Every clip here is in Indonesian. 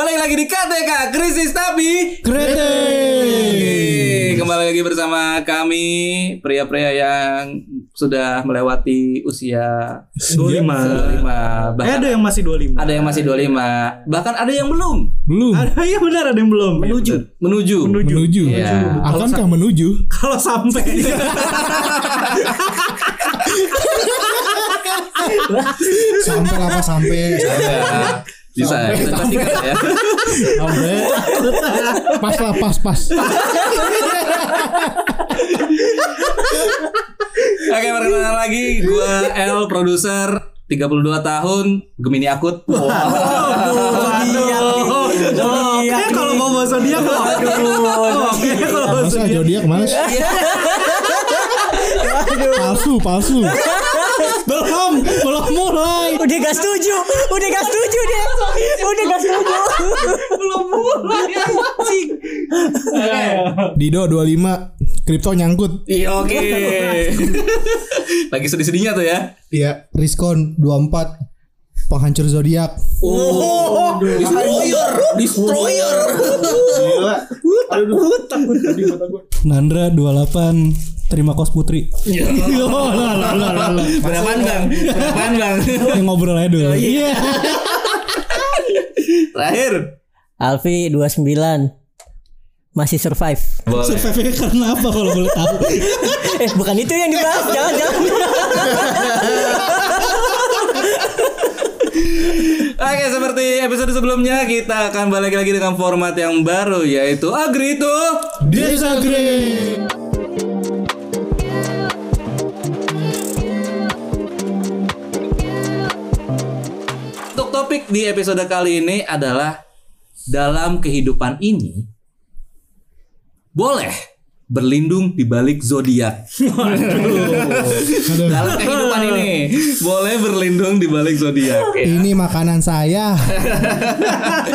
Balik lagi di KTK Krisis Tapi Krete. Kembali lagi bersama kami Pria-pria yang sudah melewati usia 25. 25 Eh Bahkan ada yang masih 25. ada yang masih 25 Bahkan ada yang belum Belum. Ada ya benar ada yang belum. Menuju Menuju Menuju. Menuju. Iya. Akankah menuju? Kalau sampai sampai apa sampai Ya, Bisa ya Sampai. Pas lah pas pas. Oke perkenalan lagi Gua L produser 32 tahun Gemini akut Wow. Oke kalau mau bahasa dia kok. Oke kalau bahasa Masa zodiak mana sih? Palsu, palsu. belum belum mulai. Udah gak setuju, udah gak setuju dia. Udah gak setuju. Belum mulai. Anjing. Dido 25 kripto nyangkut. Iya oke. Lagi sedih-sedihnya tuh ya. Ya Riskon 24 penghancur zodiak. Oh, destroyer, destroyer. Nandra 28 terima kos putri. Berapaan bang? Berapaan bang? Yang ngobrol aja dulu. Iya. Terakhir. Alfi 29 masih survive. Boleh. Survive karena apa kalau boleh tahu? Eh bukan itu yang dibahas, jangan jangan. Oke, seperti episode sebelumnya kita akan balik lagi dengan format yang baru yaitu Agri itu. Disagree. Topik di episode kali ini adalah dalam kehidupan ini boleh berlindung di balik zodiak. dalam kehidupan ini boleh berlindung di balik zodiak. ya. ini makanan saya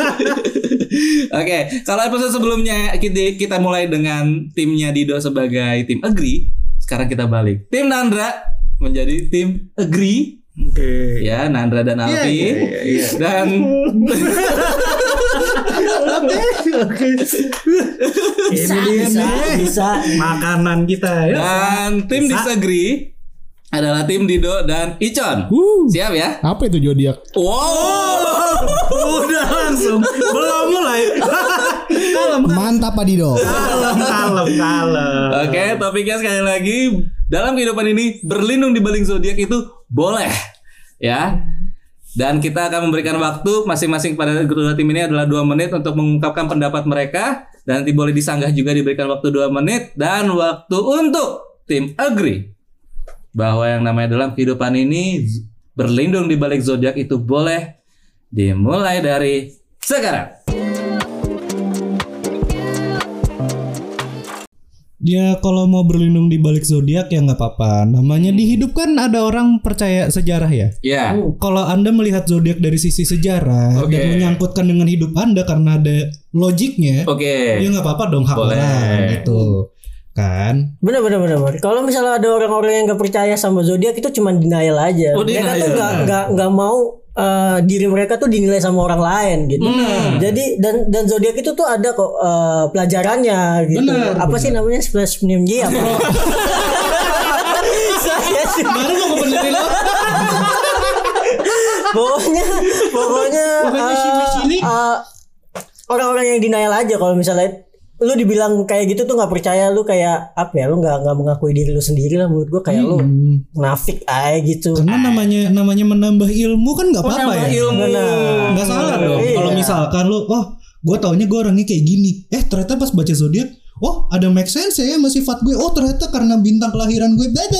Oke, kalau episode sebelumnya kita, kita mulai dengan timnya Dido sebagai tim Agree. Sekarang kita balik. Tim Nandra menjadi tim Agree. Oke. Ya, Nandra dan Alfi. Dan Bisa, bisa, bisa. Makanan kita ya. dan tim Disagree adalah tim Dido dan Icon. Uh, Siap ya? apa itu zodiak? Wow. Udah langsung belum mulai. kalem, mantap Pak Dido kalem, kalem, kalem. Oke, topiknya sekali lagi dalam kehidupan ini berlindung di balik zodiak itu boleh, ya. Dan kita akan memberikan waktu masing-masing pada kedua tim ini adalah dua menit untuk mengungkapkan pendapat mereka dan nanti boleh disanggah juga diberikan waktu dua menit dan waktu untuk tim agree bahwa yang namanya dalam kehidupan ini berlindung di balik zodiak itu boleh dimulai dari sekarang. Ya kalau mau berlindung di balik zodiak ya nggak apa-apa. Namanya di hidup kan ada orang percaya sejarah ya. Ya. Kalau anda melihat zodiak dari sisi sejarah Oke. dan menyangkutkan dengan hidup anda karena ada logiknya, Oke. ya nggak apa-apa dong hak Boleh. orang gitu, kan? Bener bener bener. bener. Kalau misalnya ada orang-orang yang gak percaya sama zodiak itu cuma denial aja. Oh, mereka denial. tuh gak, gak, gak mau eh, diri mereka tuh dinilai sama orang lain gitu. Jadi dan dan zodiak itu tuh ada kok eh, pelajarannya gitu. Bener, apa sih namanya slash mnemji apa? Saya sih Baru mau benerin lo. pokoknya pokoknya eh, eh, orang-orang yang denial aja kalau misalnya lu dibilang kayak gitu tuh nggak percaya lu kayak apa ya lu nggak nggak mengakui diri lu sendiri lah menurut gua kayak lu munafik aja gitu Karena namanya namanya menambah ilmu kan nggak apa-apa ya. ilmu. Nggak salah dong. Iya. Kalau misalkan lu, oh, gue taunya gue orangnya kayak gini. Eh ternyata pas baca zodiak, oh ada make sense ya sama sifat gue. Oh ternyata karena bintang kelahiran gue, beda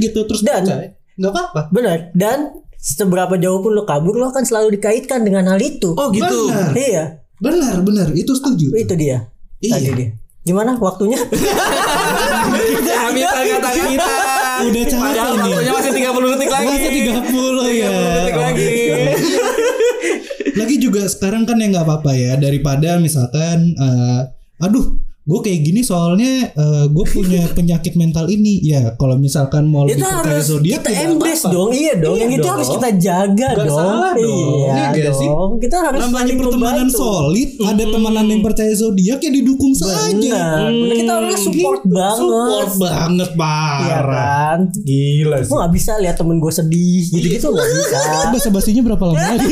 gitu terus Dan- percaya. Nggak apa-apa. benar dan seberapa jauh pun lu kabur lu akan selalu dikaitkan dengan hal itu Oh gitu. Benar. iya Benar benar itu setuju. itu dia Iya. tadi dia gimana waktunya Habis kata-kata kita. Udah capek nih. waktunya masih 30 detik lagi. Masih 30 ya. 30 detik lagi. Lagi juga sekarang kan ya nggak apa-apa ya daripada misalkan eh, aduh gue kayak gini soalnya gue punya penyakit mental ini. Ya kalau misalkan mau itu lebih percaya zodiak kita ya embrace apa-apa. dong. Iya dong Iya yang itu dong. harus kita jaga Nggak dong. salah dong. iya Iya nggak sih? dong. Kita harus namanya pertemanan membantu. solid ada temenan yang percaya zodiak ya didukung saja. Benar, kita harus support banget. support banget Iya parah. kan? Gila gue gak bisa lihat temen gue sedih gitu-gitu gak bisa. Bahasa basinya berapa lama? Lagi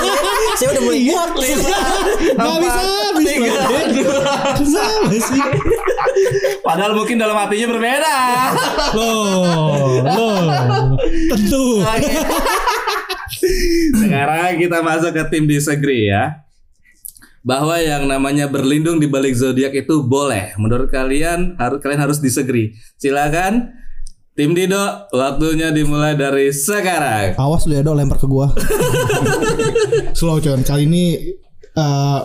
saya udah mulai Gak bisa habis Sama sih Padahal mungkin dalam hatinya berbeda. Loh Loh Tentu. Sekarang kita masuk ke tim disagree ya. Bahwa yang namanya berlindung di balik zodiak itu boleh. Menurut kalian harus kalian harus disagree. Silakan Tim Dido, waktunya dimulai dari sekarang. Awas lu ya dok lempar ke gua. Slow con. Kali ini eh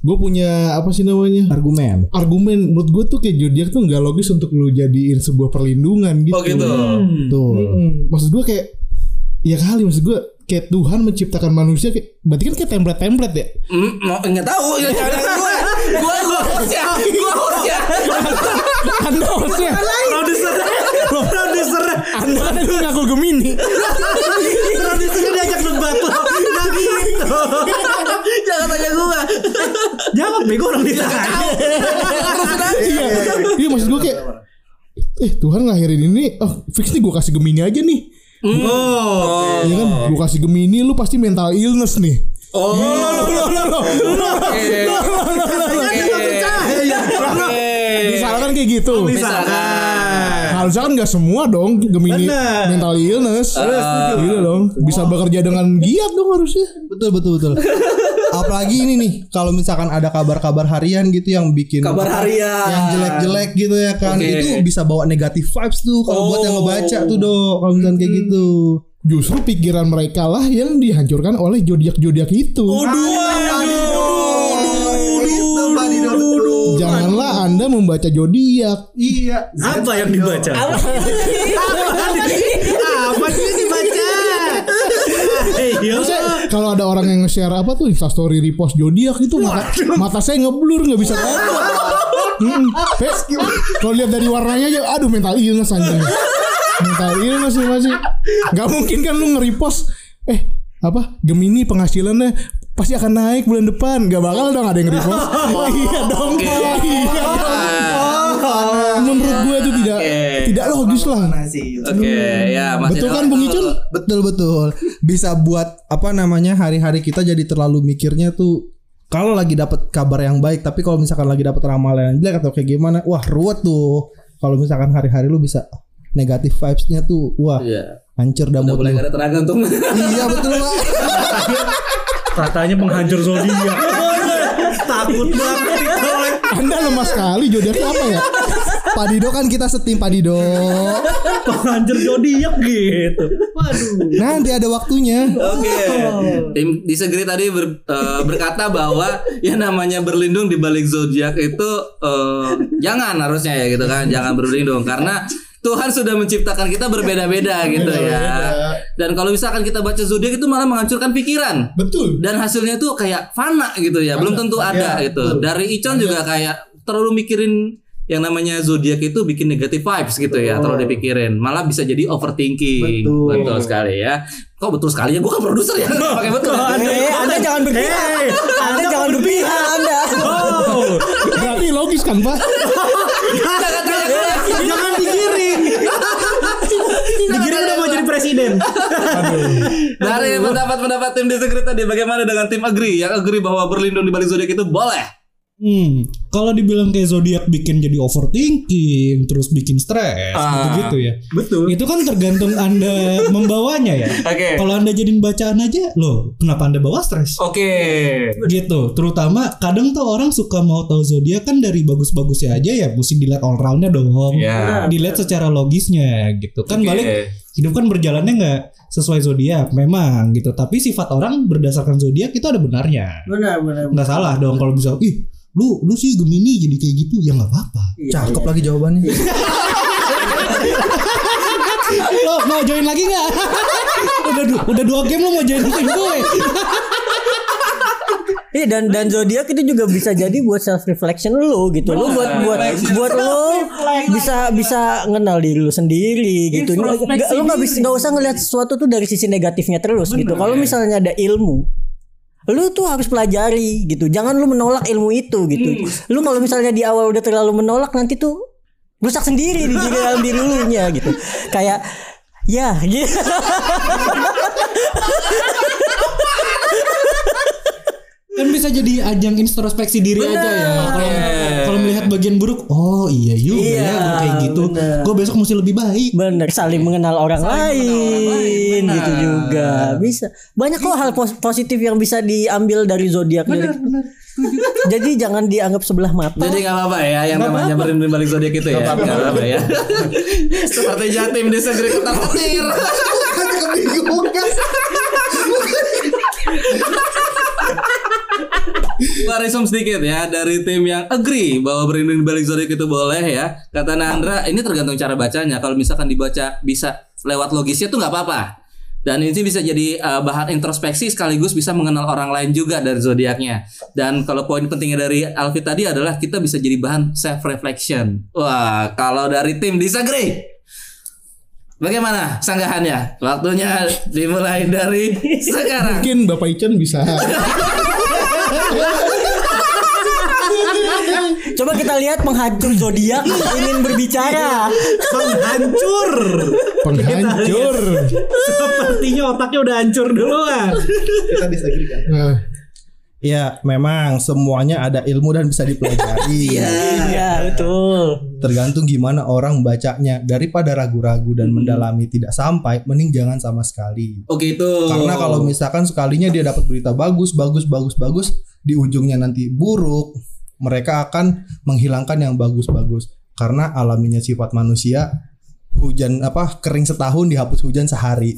gue punya apa sih namanya? Argumen. Argumen menurut gue tuh kayak zodiak tuh nggak logis untuk lu jadiin sebuah perlindungan gitu. Oh gitu. Tuh. Mm-mm. Maksud gue kayak ya kali maksud gue kayak Tuhan menciptakan manusia kayak berarti kan kayak template-template ya. Hmm, mau nggak tahu ya jangan gue. Gue gue hostnya, gue hostnya. Anda harusnya Produser Produser Anda kan gue ngaku Gemini. Jangan tanya gue. Jawab bego orang ditanya Iya. Iya maksud gue kayak eh Tuhan ngelahirin ini oh fix nih gue kasih Gemini aja nih. Oh Iya kan gue kasih Gemini lu pasti mental illness nih. Oh. Oke. Oke. Misalkan kayak gitu. Misalkan. Harusnya kan gak semua dong Gemini Bener. mental illness. Iya dong. Bisa bekerja dengan giat dong harusnya. Betul betul betul. Apalagi ini nih kalau misalkan ada kabar-kabar harian gitu yang bikin Kabar harian. yang jelek-jelek gitu ya kan Oke. itu bisa bawa negatif vibes tuh kalau buat yang ngebaca tuh dok kalau misalkan kayak gitu. Justru pikiran mereka lah yang dihancurkan oleh zodiak-zodiak itu. Janganlah Anda membaca zodiak. Iya. Apa yang dibaca? Apa sih yang dibaca? Iya kalau ada orang yang nge-share apa tuh instastory repost zodiak itu mata, mata saya ngeblur nggak bisa tahu. Hmm, kalau lihat dari warnanya aja, aduh mental illness anjing. Mental illness nih masih. Gak mungkin kan lu nge-repost eh apa Gemini penghasilannya pasti akan naik bulan depan. Gak bakal dong ada yang repost. iya dong. Iya dong. Menurut gue itu tidak tidak logis lah. Oke, ya masih Betul kan Bung Icun? Betul betul. Bisa buat apa namanya hari-hari kita jadi terlalu mikirnya tuh kalau lagi dapat kabar yang baik, tapi kalau misalkan lagi dapat ramalan yang jelek atau kayak gimana, wah ruwet tuh. Kalau misalkan hari-hari lu bisa negatif vibes-nya tuh, wah Iya. hancur dah Udah mood mulai lu. gak ada tenaga untuk Iya betul pak. Katanya penghancur zodiak. Takut banget. Anda lemah sekali zodiaknya apa ya? Pak Dido kan kita setim Pak Dido. Penghancur zodiak gitu. Waduh. Nanti ada waktunya. Oke. Tim disagree tadi ber- eh, berkata bahwa yang namanya berlindung di balik zodiak itu eh, jangan harusnya ya gitu kan, jangan berlindung karena Tuhan sudah menciptakan kita berbeda-beda gitu ya. Dan kalau misalkan kita baca zodiak itu malah menghancurkan pikiran. Betul. Dan hasilnya tuh kayak fana gitu ya, belum tentu ada gitu. Dari Icon juga kayak terlalu mikirin yang namanya zodiak itu bikin negatif vibes gitu ya, terlalu dipikirin. Malah bisa jadi overthinking. Betul, sekali ya. Kok betul sekali ya? Gue kan produser ya. Pakai betul. ya? Eh, anda jangan berpihak anda jangan berpihak anda Oh, Berarti logis kan Pak? Jangan jangan digiring. Digiring udah mau jadi presiden. Dari pendapat-pendapat tim disagree tadi bagaimana dengan tim agree? Yang agree bahwa berlindung di balik zodiak itu boleh. Hmm, kalau dibilang kayak zodiak bikin jadi overthinking, terus bikin stres, Ah. gitu-gitu ya. Betul. Itu kan tergantung anda membawanya ya. Oke. Kalau anda jadiin bacaan aja, loh, kenapa anda bawa stres? Oke. Gitu. Terutama kadang tuh orang suka mau tahu zodiak kan dari bagus-bagusnya aja ya, mesti dilihat all roundnya dong. Ya. Dilihat secara logisnya gitu. Kan Oke. balik hidup kan berjalannya nggak sesuai zodiak memang gitu. Tapi sifat orang berdasarkan zodiak itu ada benarnya. benar benar Nggak salah dong kalau bisa, ih lu lu sih Gemini jadi kayak gitu ya nggak apa-apa. Cakep lagi jawabannya. Lo mau join lagi nggak? udah du- udah dua game lo mau join tim gue. Iya dan dan zodiak itu juga bisa jadi buat self reflection lu gitu. Lu buat buat buat lu bisa bisa ngenal diri lu sendiri gitu. Nggak, lu nggak bisa nggak usah ngelihat sesuatu tuh dari sisi negatifnya terus gitu. Kalau misalnya ada ilmu lu tuh harus pelajari gitu. Jangan lu menolak ilmu itu gitu. Lu kalau misalnya di awal udah terlalu menolak nanti tuh rusak sendiri di diri dalam diri lu nya gitu. Kayak ya gitu. Kan bisa jadi ajang introspeksi diri aja ya. Kalau kalau melihat bagian buruk, oh iya juga Iya, ya gue kayak gitu. bener. Gue besok mesti lebih baik. Bener saling mengenal orang lain gitu juga bisa banyak kok hal pos- positif yang bisa diambil dari zodiak jadi jangan dianggap sebelah mata Jadi nggak apa-apa ya yang namanya berlindung di balik zodiak itu ya. Nggak apa-apa ya. Seperti Jatim disagree ketar ketir. Gua resume sedikit ya dari tim yang agree bahwa berlindung di balik zodiak itu boleh ya. Kata Nandra, ini tergantung cara bacanya. Kalau misalkan dibaca bisa lewat logisnya tuh nggak apa-apa. Dan ini bisa jadi uh, bahan introspeksi sekaligus bisa mengenal orang lain juga dari zodiaknya. Dan kalau poin pentingnya dari Alfie tadi adalah kita bisa jadi bahan self reflection. Wah, kalau dari tim disagree. Bagaimana sanggahannya? Waktunya dimulai dari sekarang. Mungkin Bapak Ican bisa. coba kita lihat penghancur zodiak ingin berbicara Penghancur. Penghancur. Sepertinya otaknya udah hancur duluan. Nah, Ya, memang semuanya ada ilmu dan bisa dipelajari. iya betul Tergantung gimana orang membacanya. Daripada ragu-ragu dan mendalami tidak sampai, mending jangan sama sekali. Oh gitu. Karena kalau misalkan sekalinya dia dapat berita bagus, bagus, bagus, bagus, di ujungnya nanti buruk, mereka akan menghilangkan yang bagus-bagus. Karena alaminya sifat manusia, hujan apa kering setahun dihapus hujan sehari.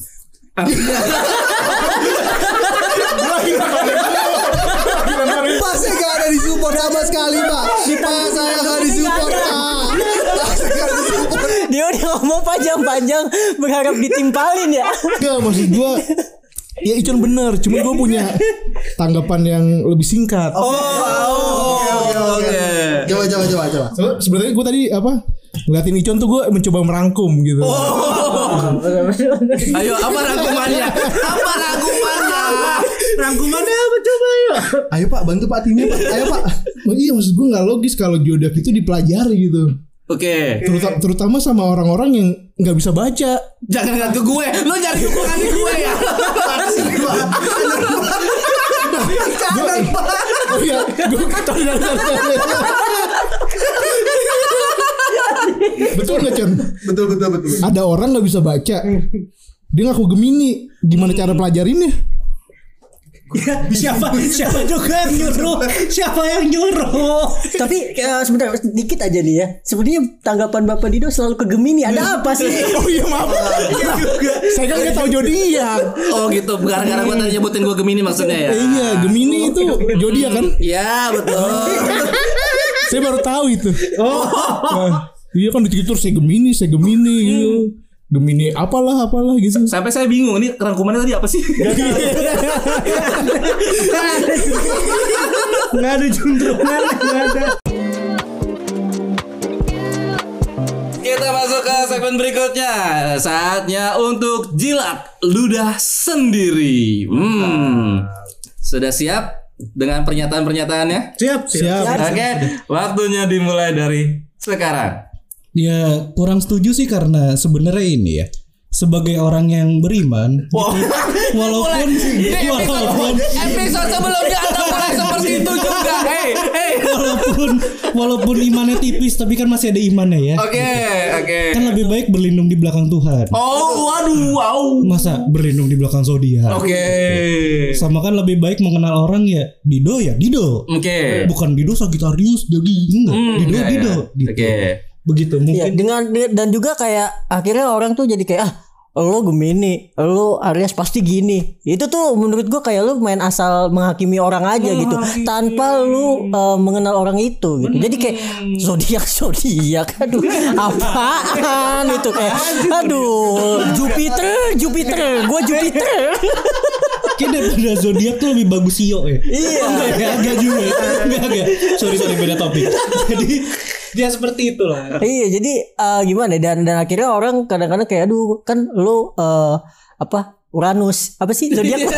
Pasnya gak ada di support sama sekali pak Pas saya gak di support pak gak dia udah ngomong panjang-panjang berharap ditimpalin ya enggak maksud gua Ya Icon bener, cuma gue punya tanggapan yang lebih singkat. Oh, oke. Coba coba coba coba So, sebenarnya gue tadi apa ngeliatin Icon tuh gue mencoba merangkum gitu. Ayo apa rangkumannya? Apa rangkumannya? Rangkumannya apa coba yuk? Ayo pak bantu pak timnya pak Ayo pak Oh, iya maksud gue nggak logis kalau zodiak itu dipelajari gitu. Oke. Teruta- terutama sama orang-orang yang nggak bisa baca. Jangan ke gue. Lo nyari hubungan di gue ya. Oh iya, gue. Betul nggak Con? Betul betul betul Ada orang nggak bisa baca. Dia ngaku Gemini. Gimana cara pelajarinnya? Siapa siapa juga yang nyuruh? Siapa yang nyuruh? tapi eh, sebentar sedikit aja nih ya sebenarnya tanggapan bapak Dido selalu ke Gemini ada apa sih Oh iya maaf. Saya kan nggak tahu zodiak. Oh gitu. Gara-gara gue tadi nyebutin gue Gemini maksudnya ya. Eh, iya, Gemini itu zodiak kan? Ya betul. Saya baru tahu itu. Oh. iya kan di Twitter saya Gemini, saya Gemini gitu. Gemini apalah apalah gitu. Sampai saya bingung ini rangkumannya tadi apa sih? Nggak ada juntrungan, nggak ada. Kita masuk ke segmen berikutnya. Saatnya untuk jilat ludah sendiri. Hmm. Sudah siap dengan pernyataan-pernyataannya? Siap, siap. Oke, waktunya dimulai dari sekarang. Ya kurang setuju sih karena sebenarnya ini ya sebagai orang yang beriman gitu, walaupun walaupun episode sebelumnya mulai seperti itu juga. Hey, hey. walaupun walaupun imannya tipis tapi kan masih ada imannya ya. Oke, oke. Kan lebih baik berlindung di belakang Tuhan. Oh, waduh, wow. Masa berlindung di belakang zodiak? Oke. Sama kan lebih baik mengenal orang ya Dido ya Dido. Oke. Bukan Dido Sagittarius jadi enggak. Hmm, Dido iya, Dido iya. gitu. Oke. Begitu ya mungkin dengan dan juga kayak akhirnya orang tuh jadi kayak ah lo Gemini, lo Aries pasti gini. Itu tuh menurut gua kayak lo main asal menghakimi orang aja gitu, tanpa lu uh, mengenal orang itu gitu. Jadi kayak zodiak zodiak, aduh apaan itu kayak, aduh Jupiter Jupiter, gua Jupiter. Kayak daripada zodiak tuh lebih bagus Sio ya. Iya. Enggak ya, enggak juga. ya. Enggak, enggak. Sorry, sorry beda topik. Jadi dia seperti itulah. Iya jadi eh, gimana dan dan akhirnya orang kadang-kadang kayak aduh kan lu eh, apa Uranus apa sih zodiak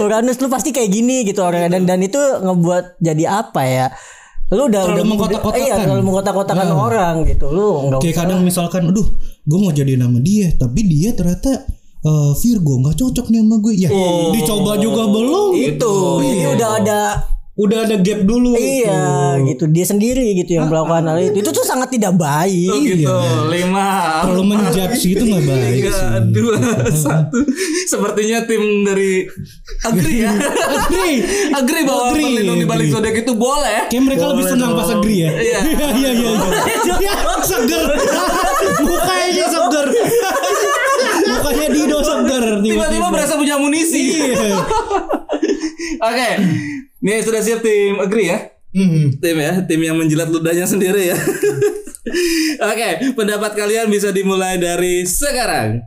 Uranus lu pasti kayak gini gitu orang dan dan itu ngebuat jadi apa ya lu udah Terlalu udah mengkotak-kotakan. iya terlalu mengkotak-kotakan Nah. orang gitu lu nggak Kayak usah. kadang misalkan, aduh, gue mau jadi nama dia, tapi dia ternyata eh, Virgo nggak cocok nih sama gue. Ya, dicoba juga belum. itu jadi udah ada Udah ada gap dulu. iya gitu dia sendiri gitu yang melakukan hal itu itu tuh sangat tidak baik Oh gitu. Lima. Kalau menjudge itu nggak baik Tiga, sih. dua, satu. Sepertinya tim dari agree ya. Agree. agree bahwa Agree, berlindung di balik zodiak itu boleh. Kayak mereka lebih senang pas agree ya. Iya. Iya iya iya. Ya, seger. Mukanya seger. Mukanya Dido seger Tiba-tiba berasa punya amunisi. Iya. Oke. Nih sudah siap tim agree ya? Hmm. Tim ya, tim yang menjilat ludahnya sendiri ya. Oke, pendapat kalian bisa dimulai dari sekarang.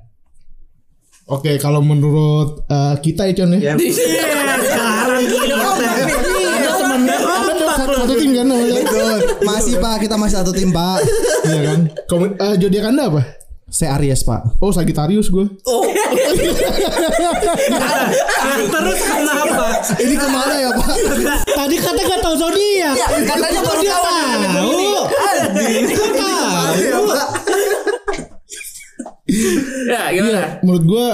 Oke, kalau menurut eh, kita ya Con ya. Sekarang gitu. Ada tuh satu, tim kan namanya. Masih Pak, kita masih satu tim Pak. Iya kan. Komen, eh, zodiak Anda apa? Saya Aries Pak. Oh, Sagittarius gue. Terus kenapa? Ini ke mana ya Pak? Tadi kata gak tahu zodiak. katanya Kok baru dia tahu ada tahu. Kok tahu. Ya, gimana? Iya, menurut gue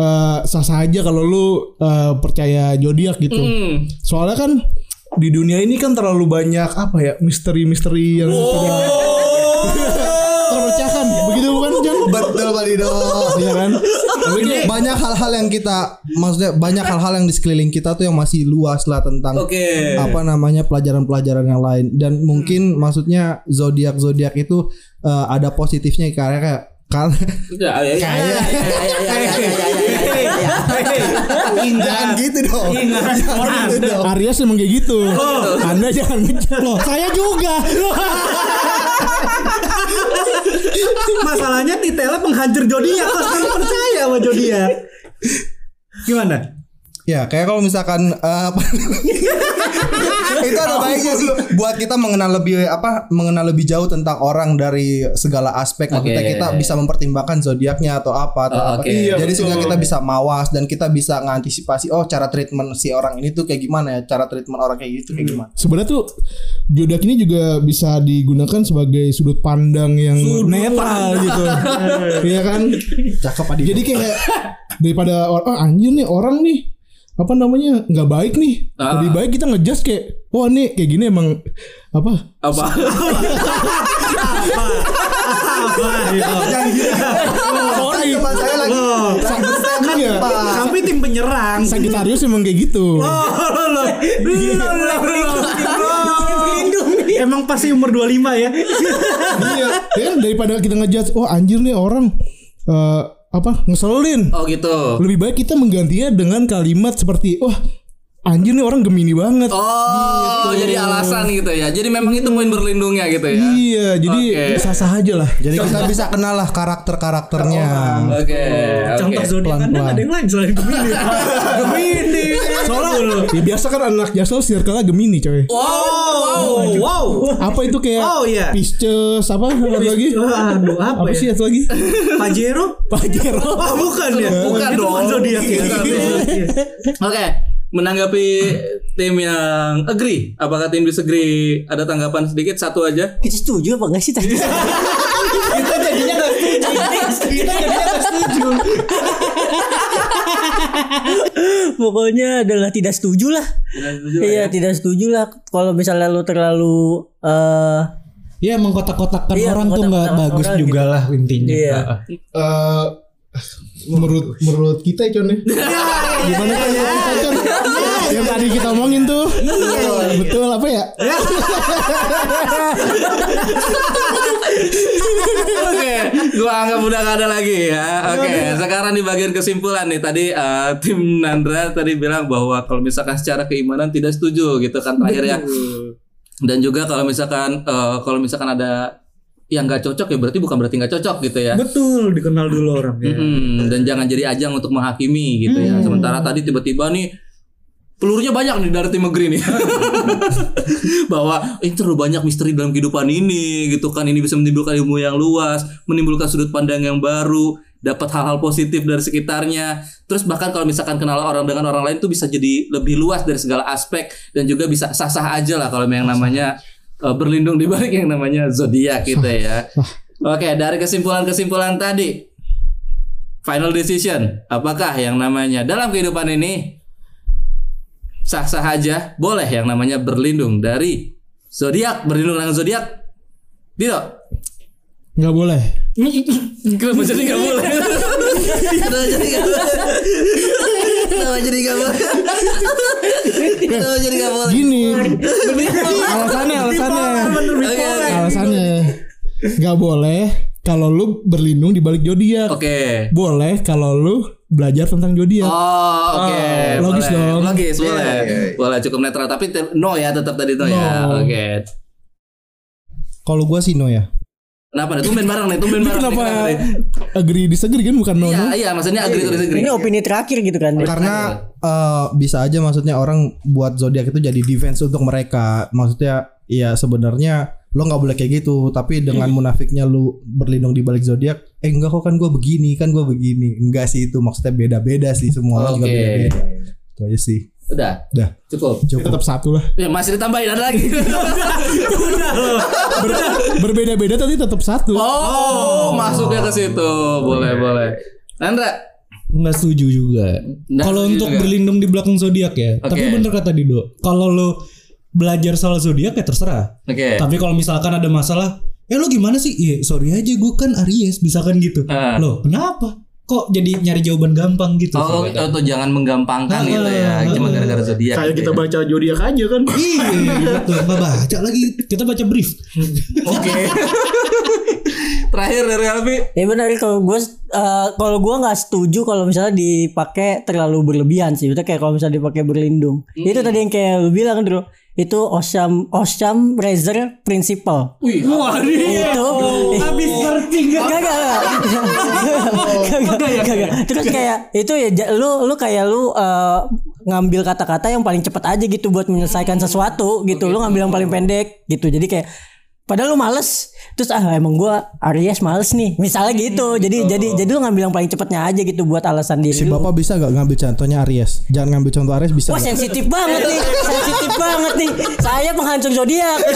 eh, sah-sah aja kalau lu eh, percaya zodiak gitu. Hmm. Soalnya kan di dunia ini kan terlalu banyak apa ya misteri-misteri yang tidak Ido. Iya kan? Tapi banyak hal-hal yang kita maksudnya banyak hal-hal yang di sekeliling kita tuh yang masih luas lah tentang okay. apa namanya pelajaran-pelajaran yang lain dan mungkin hmm. maksudnya zodiak-zodiak itu uh, ada positifnya karena kayak karena jangan gitu dong. Jangan gitu dong. Aries memang kayak gitu. Anda jangan ngejar loh. Saya juga. Penghancur zodiak, terus kan percaya sama zodiak. Gimana? ya kayak kalau misalkan apa itu ada baiknya sih. Buat kita mengenal lebih apa mengenal lebih jauh tentang orang dari segala aspek. Maksudnya kita bisa mempertimbangkan zodiaknya atau apa atau Oh, apa. oke. Iya, jadi sehingga kita bisa mawas dan kita bisa ngantisipasi oh cara treatment si orang ini tuh kayak gimana ya? Cara treatment orang kayak gitu kayak gimana? Sebenarnya tuh zodiak ini juga bisa digunakan sebagai sudut pandang yang netral gitu. Iya kan? cakep Adi. Jadi kayak daripada or- oh, anjir nih orang nih apa namanya? Nggak baik nih. Ah. lebih baik kita ngejudge kayak wah nih kayak gini emang apa? Apa? sorry. Teman saya lagi Iya. Pak. Kami tim penyerang. Sagittarius emang kayak gitu. Emang pasti umur 25 ya. iya. Ya kan daripada kita ngejudge wah anjir nih orang eh, apa ngeselin Oh gitu. lebih baik kita menggantinya dengan kalimat seperti wah anjir nih orang gemini banget Oh, jadi alasan gitu ya. Jadi memang itu poin berlindungnya gitu ya. iya jadi Oke. sah-sah aja lah jadi kita bisa kenal lah karakter-karakternya Oke. Contoh Oke. zodiak Anda ada yang lain selain Gemini. Gemini. soalnya ya biasa kan anak jasel circle gemini coy Oh, wow. apa itu kayak Oh, iya. Pisces apa apa lagi Waduh, apa, apa ya? sih satu lagi Pajero? Pajero Oh, bukan ya. Bukan Itu dong. zodiak ya. Oke. Menanggapi tim yang agree, apakah tim disagree? Ada tanggapan sedikit satu aja? kita setuju apa enggak sih tadi Kita jadinya gak setuju. Kita jadinya gak setuju. pokoknya adalah tidak setuju lah. Iya tidak setuju lah. Kalau misalnya lu terlalu eh Ya mengkotak-kotakkan Iya, orang tuh nggak bagus orang juga lah intinya. Iya. Eh, menurut menurut kita ya. Con ya gimana kan menurut kita Con yang tadi kita omongin tuh. Betul apa ya? Oke, gua anggap udah gak ada lagi ya. Oke, sekarang di bagian kesimpulan nih tadi eh, tim Nandra tadi bilang bahwa kalau misalkan secara keimanan tidak setuju gitu kan terakhir ya. Dan juga kalau misalkan eh, kalau misalkan ada yang nggak cocok ya berarti bukan berarti nggak cocok gitu ya. Betul, dikenal dulu orang ya. Mm-mm, dan jangan jadi ajang untuk menghakimi gitu ya. Sementara tadi tiba-tiba nih pelurunya banyak nih dari tim negeri nih. Bahwa ini terlalu banyak misteri dalam kehidupan ini gitu kan. Ini bisa menimbulkan ilmu yang luas, menimbulkan sudut pandang yang baru, dapat hal-hal positif dari sekitarnya. Terus bahkan kalau misalkan kenal orang dengan orang lain tuh bisa jadi lebih luas dari segala aspek dan juga bisa sah-sah aja lah kalau yang namanya eh, berlindung di balik yang namanya zodiak gitu ya. Oke, dari kesimpulan-kesimpulan tadi. Final decision apakah yang namanya dalam kehidupan ini sah-sah aja? Boleh yang namanya berlindung dari zodiak berlindung dengan zodiak? Dino Nggak boleh. kenapa jadi nggak boleh? Kenapa jadi nggak boleh? Kenapa jadi nggak boleh kenapa jadi nggak boleh Gini. alasannya, alasannya. Oke. Alasannya. Nggak boleh kalau lu berlindung di balik zodiak. oke Boleh kalau lu belajar tentang zodiak. Oh, oke. logis boleh. dong. Logis, boleh. Boleh cukup netral tapi no ya tetap tadi no, ya. No. Oke. Kalau gua sih no ya. Kenapa nih? Tumben bareng nih, tumben bareng. nih, Kenapa nih? agree disagree kan bukan no Iya, iya, maksudnya agree to disagree. Ini opini terakhir gitu kan. Karena eh, bisa aja maksudnya orang buat zodiak itu jadi defense untuk mereka. Maksudnya ya sebenarnya lo nggak boleh kayak gitu. Tapi dengan munafiknya lu berlindung di balik zodiak, eh enggak kok kan gua begini, kan gua begini. Enggak sih itu maksudnya beda-beda sih semua orang juga Oke. beda-beda. Itu aja sih. Udah, Udah. cukup. Cukup. Tetap satu lah. Ya, masih ditambahin ada lagi. Ber- berbeda-beda tapi tetap satu. oh, masuknya ke situ. Boleh, boleh. Nandra. Nggak setuju juga. Kalau untuk juga. berlindung di belakang zodiak ya. Oke. Tapi bener kata Dido. Kalau lo belajar soal zodiak ya terserah. Oke. Tapi kalau misalkan ada masalah, eh lo gimana sih? Iya, sorry aja gue kan Aries, misalkan gitu. Ah. Lo kenapa? Kok jadi nyari jawaban gampang gitu? Oh, Sobat? oh, jangan menggampangkan gitu ya. Cuma gara-gara zodiak. Kayak gitu kita ya. baca zodiak aja kan. Iya, betul. Nggak baca lagi. Kita baca brief. Oke. Terakhir dari Alfi. Ya benar kalau gue eh, kalau gue nggak setuju kalau misalnya dipakai terlalu berlebihan sih. Itu kayak kalau misalnya dipakai berlindung. Itu tadi yang kayak lu bilang Bro. Itu Osham Osham Razor Principle. Wih, itu habis searching gak gak gak. Gak terus kayak itu ya lu lu kayak lu eh, ngambil kata-kata yang paling cepat aja gitu buat menyelesaikan sesuatu gitu. Lu ngambil yang paling pendek gitu. Jadi kayak Padahal lu males. Terus ah emang gue Aries males nih. Misalnya gitu. Hmm, jadi gitu. jadi jadi lu ngambil yang paling cepetnya aja gitu buat alasan diri. Si lu. Bapak bisa gak ngambil contohnya Aries? Jangan ngambil contoh Aries bisa. Wah, sensitif banget nih. sensitif banget nih. Saya penghancur zodiak.